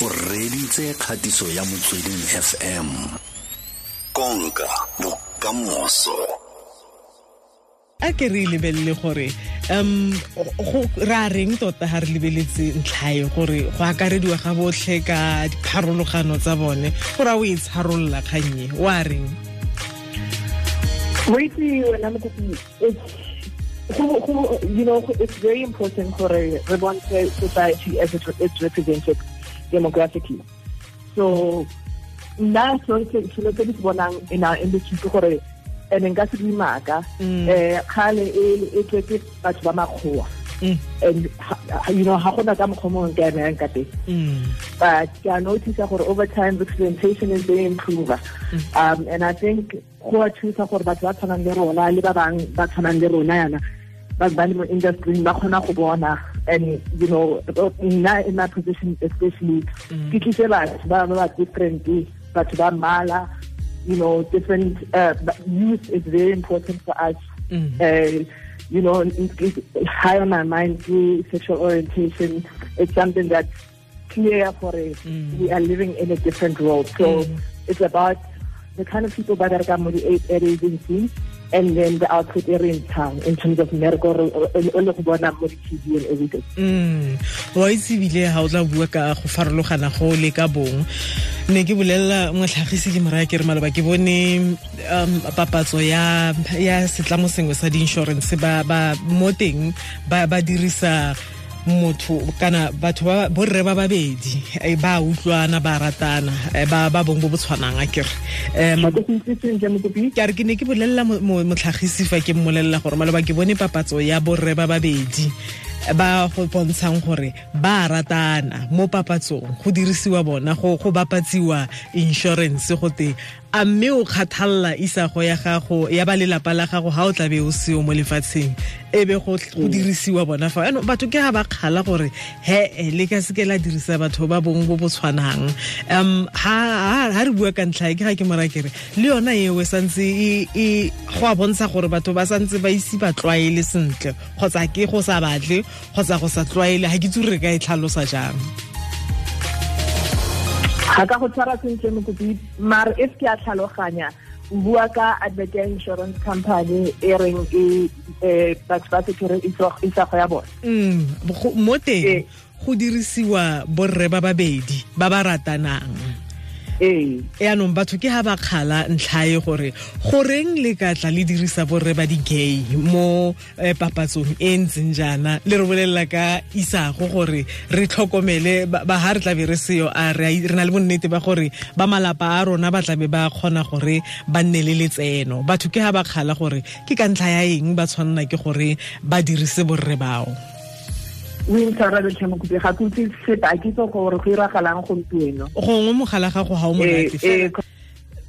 o reditse kgatiso ya motsweding fm konka bokamoso. A ke re lebelele gore um go ra reng tota ga re lebeletse ntlhae gore go akarediwa ga botlhe ka dipharologano tsa bone gore a o e tsharolola kgannye o a reng? Wait, wena mokopi, it's who, who, you know, it's very important for a reborn society as it, it's represented demographically. So, nna se selo tse di se bonang in our industry ke gore and nka se di maaka eh kgale e tletse batho ba makgowa. And you know ha gona ka mokgwa mo nka emang ka teng. But ke a notice gore over time representation is very improve um and i think go a thusa gore batho ba tshwanang le rona le ba bang ba tshwanang le rona yana ba ba le mo industry ba kgona go bona and you know nna in my position especially ke tlise batho ba ba different batho ba mmala you know different uh, youth is very important for us. Uh, you know it's high on my mind sexual orientation. It's something that's clear for us. We are living in a different world. So it's about the kind of people that are coming to the agency and then the output area in town in terms of medical or TV and everything. mm wa itse ebile ga o tla bua ka go farologana go le ka bong ne ke bolelela motlhagisi ke moraya ke re maloba ke bone um papatso ya setlamo sengwe sa di-insurance ba mo teng ba dirisa motho kana batho ba borre ba babedi eh, ba utlwana ba ratana eh, ba ba bong bo bo tshwanang a kere um But this is this is Jamukupi. ke re ke ne ke bolelela mo- mo- motlhagisi fa ke mmolelela gore maloba ke bone papatso ya borre ba babedi ba go bontshang gore ba ratana mo papatsong go dirisiwa bona go bapatsiwa insurance go te a mme o kgathalela isago ya gago ya ba lelapa la gago ga o tlabe o seo mo lefatsheng. E be go go dirisiwa bona fa. Ano batho ke ga ba kgala gore he eh, le ka seke la dirisa batho ba bong bo bo tshwanang. Um ha ha re bua ka ntlha e, ke ga ke mora kere le yona eo e santse e go a bontsha gore batho ba santse ba ise ba tlwaele sentle kgotsa ke go sa batle kgotsa go sa tlwaele ga ke tsure re ka e tlhalosa jang ga ka go tshwara sentle mokopi mare if ke a tlhaloganya bua ka advocate insurance company e reng e eh, batho ba sekere isago ya bone mm mo teng go dirisiwa borre ba babedi ba ba ratanang ee. Yaanong batho ke ga ba kgala ntlhae gore goreng le ka tla le dirisa borre ba di-gay mo eh, papatsong e ntseng jaana? Le re bolelela ka isago gore re tlhokomele ba ba ha re tlabe re seo a re re na le bonnete ba gore ba malapa a rona ba tlabe ba kgona gore ba nne le letseno. Batho ke ga ba kgala gore ke ka ntlha ya eng ba tshwanela ke gore ba dirise borre bao o intshwarele ga ke utse sepaki tso gore go iragalang gompieno. Gongwe mogala gago ga o monate. Eh, eh,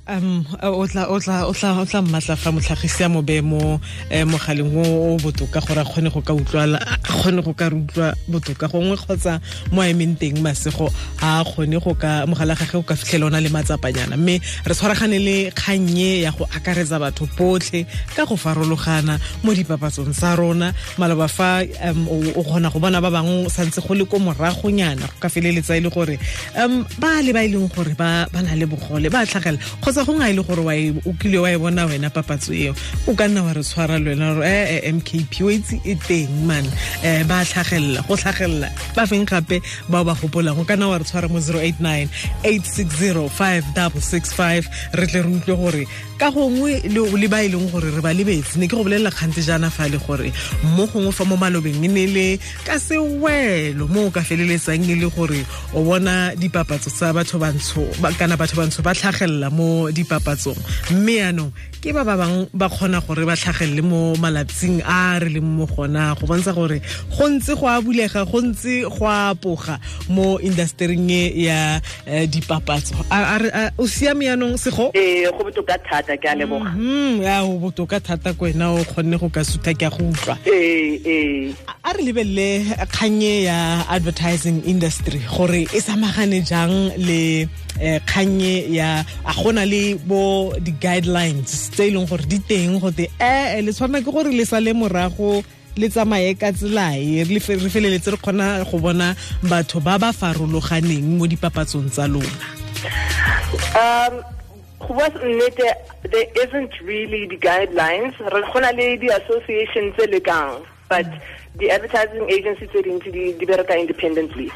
um o tla o tla o tla o tla mmatla fa motlhagisi a mo be mo eh, mogaleng o o botoka gore a kgone go ka kgone go ka re utlwa botoka. Gongwe kgotsa mo a emeng teng masego a kgone go ka mogala gage o ka fitlhela ona le matsapanyana. Mme re tshwaragane le kgannye ya go akaretsa batho botlhe ka go farologana mo dipapatsong tsa rona. Maloba fa o kgona go bona ba bangwe santse go le ko moragonyana go ka feleletsa e le gore um ba le ba e leng gore ba na le bogole ba tlhagelela kgotsa go nga e le gore o kile wa e bona wena papatso eo o ka nna wa re tshwara le wena gore eh, eh, mkp o itse e teng man. Um ba tlhagelela go tlhagelela. Ba feng gape? Bao ba gopolang o ka nna wa re tshwara mo 089 860 5665 re tle re utlwe gore ka gongwe le ba e leng gore re ba lebetse ne ke go bolelela kgante jaana fa le gore mo gongwe fa mo malobeng e ne le ka sewelo mo o ka feleletsang e le gore o bona dipapatso tsa batho bantsho ba- kana batho bantsho ba tlhagelela mo dipapatsong. Mme yaanong ke ba ba bangwe ba kgona gore ba tlhagelele mo malatsing a re leng mo gona go bontsha gore go ntse go a bulega go ntse go a poga mo industering e ya eh, dipapatso. O siame yaanong sego ee go botoka thata ke a leboga. Mhm, o botoka thata ko wena o kgonne go ka sutha ke a go utlwa. A re lebelele kgannye ya advertising industry gore e samagane jang le eh, kgannye ya a gona le bo di-guidelines tse e leng gore di teng gote ee le tshwanela ke gore le morago le tsamaye ka tselae re feleletse re kgona go bona batho ba ba farologaneng mo dipapatsong tsa lona. Um go bua nnete there isn't really the guidelines re gona le di-association tse lekang but the advertising agency tse dintsi di bereka independently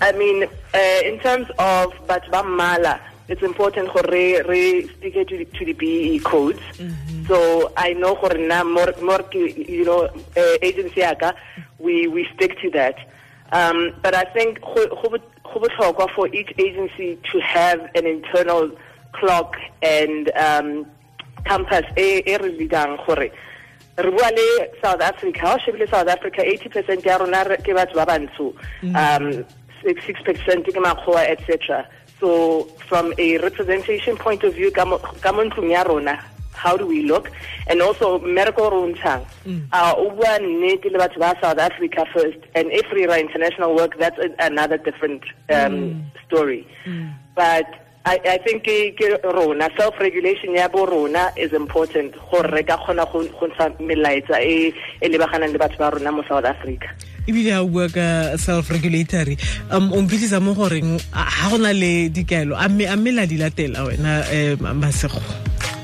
i mean uh, in terms of batho ba mmala it's important for re re stick to the, to the BE codes. Mm -hmm. So I know for na more more you know uh, agency aka we we stick to that. Um, but I think go for each agency to have an internal clock and um, compass e e re lidang gore re bua le South Africa o shebile South Africa 80% ya rona ke batho ba bantsho mm. um 6% ke makgowa etc so from a representation point of view ka mo ntlong ya rona how do we look and also medical runtang mm. uh uba nnete le batho ba South Africa first and if we are international work that's another different um, mm. story mm. but I, I think ke rona. Self regulation ya bo rona is important. Gore re ka kgona go ntsha melaetsa e e lebaganang le batho ba rona mo South Africa. Ebile a bua ka self regulatory um o mo goreng ga go na le dikaelo a mme la di latela wena um masego?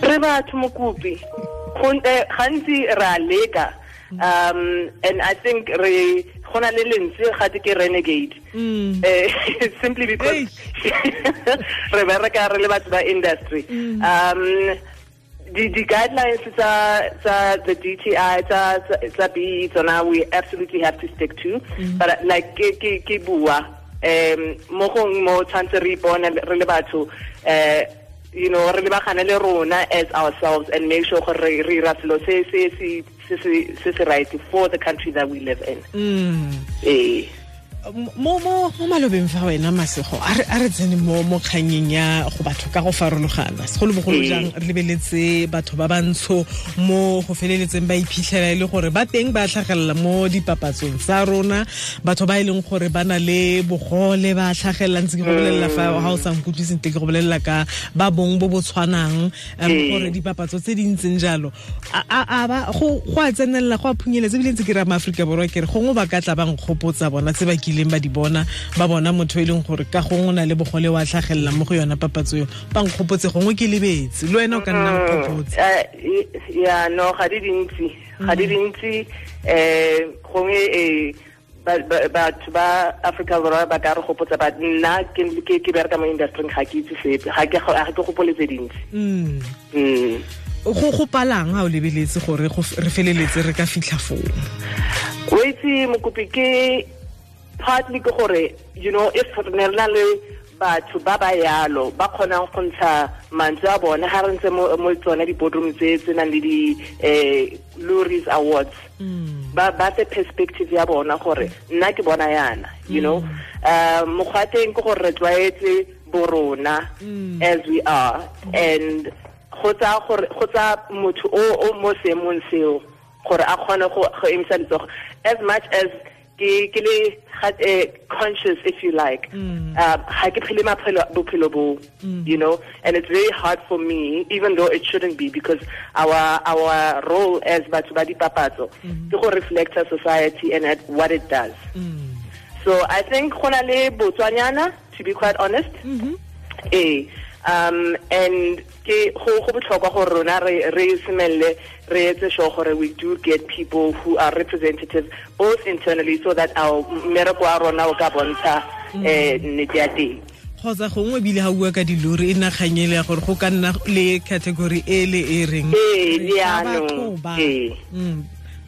Re batho mokopi. Eh, gantsi re a leka. Um and i think re gona le lentswe gate ke renegade. Eh, simply because re bereka re le batho ba industry. Mm. um the, the guidelines tsa the DTI tsa tsa B tsona we absolutely have to stick to. Mm. but like ke ke ke bua um mo gong mo tshwantse re ipone re le batho eh you know re lebagane le rona as ourselves and make sure gore re ira selo se se se se right for the country that we live in mm. eh mo malobeng fa wena masego a re tsene mo mo kganyeng ya go batho ka go farologana. Segolobogolo jang re lebeletse batho ba bantsho mo go feleletseng ba iphitlhela e le gore ba teng ba tlhagelela mo dipapatsong tsa rona. Batho ba e leng gore ba na le bogole ba tlhagelela ntse ke go bolelela fa ga o sa nkutlwe sentle ke go bolelela ka ba bong bo bo tshwanang gore dipapatso tse di ntseng jalo. Go a tsenelela go a phunyeletse ebile ntse ke raya maaforika borwa kere gongwe ba ka tla bang kgopotsa bona tse ba kileng ba di bona ba bona motho e leng gore ka gongwe o na le bogole wa tlhagelela mo go yona papatso yo ba nkgopotse gongwe ke lebetse le wena o ka nna nkgopotse. ya no ga di dintsi ga di dintsi um gongwe um batho ba aforika borwa ba ka re gopotsa ba nna ke bereka mo industryng ga ke itse sepe ga ke gopoletse dintsi. Mm. Mm. go go palang o lebeletse gore re feleletse re ka fitlha foo? O itse mokopi ke partly ke gore you know if ne re na le batho ba ba yalo ba kgonang go ntsha mantswe a bone ga re ntse mo tsone di-boardroom tse tse nang le di-luris loris awards mm. ba ba te perspective ya bona gore nna ke bona yana you know um mokgwa teng ke gore re tlwaetse borona mm. as we are and go tsa motho o mo seemong seo gore a kgone go emisa letsogo as much as ke ke le uh, conscious if you like mm. um ha ke phele maphelo bophelo bo mm. you know and it's very hard for me even though it shouldn't be because our our role as batho ba dipapatso mm-hmm. ke go reflect our society and at what it does mm. so i think gona le botswanyana to be quite honest mm -hmm. eh um and ke go go botlhokwa gore rona re re semelle re etse sure gore we do get people who are representative both internally so that our mmereko wa rona o ka bontsha um nnete ya teng. Kgotsa gongwe bile ga bua ka dilori e naganyele ya gore go ka nna le category e le e reng? Ba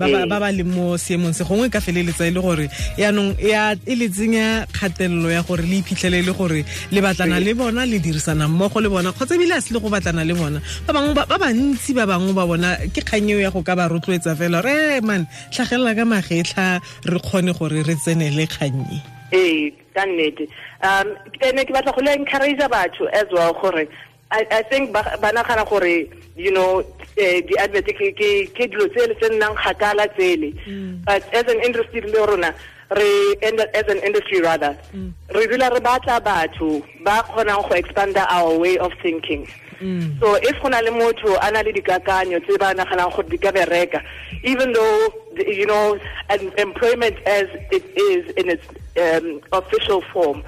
ba ba leng mo seemong se gongwe ka feleletsa e le gore yaanong e le tsenya kgatelelo ya gore le iphitlhele e le gore le batlana le bona le dirisana mmogo le bona kgotsa ebile a se le go batlana le bona. Ba bangwe ba bantsi ba bangwe ba bona ke kgang eo ya go ka ba rotloetsa fela re e man tlhagelela ka magetlha re kgone gore re tsenele kgannye ee ka nnete. Um ne ke batla go le encourage batho as well gore I, think ba nagana gore you know di-advert ke dilo tsele tse nnang kgakala tsele. Mm. but as an industry le rona re as an industry rather. Mm. re dula re batla batho ba kgonang go expanda our way of thinking. So if go na le motho a na le dikakanyo tse ba naganang gore di ka bereka even though you know employment as it is in its um, official form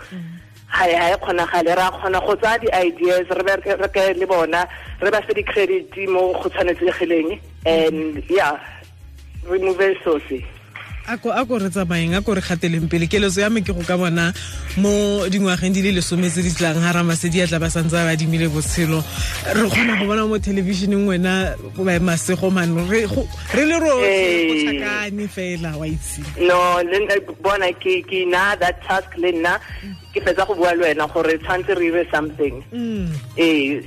ha e kgonagale. Ra kgona go tsaya di-ideas re ke le bona re ba fe di-credit mo go tshwanetsegileng and yeah re move ako ako re tsamayeng ko re gateleng pele. Keletso ya me ke go ka bona mo dingwageng di le lesome tse di tlang ga ramasedi a tla ba santse ba adimile botshelo. Re kgona go bona mo thelebišeneng wena masego mano re le rotlhe go tlhakane fela wa itse. No le bona ke ke na that task le nna ke fetsa go bua le wena gore tshwanetse re ire something. Ee.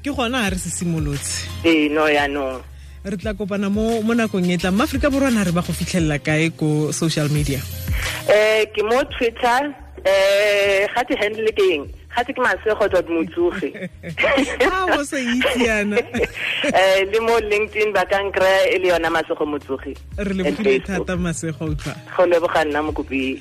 Ke gona a re se simolotse. Ee no yaanong re tla kopana mo mo nakong e tlang. Maaforika borwana re ba go fitlhelela kae ko social media? Eh ke mo twitter eh ga te handle ke eng? Ga te ke masego dot motsoge ha o se eh le mo linkedin ba ka nkra e le yona masego motsoge re le thata masego utlwa. Go leboga nna mokopi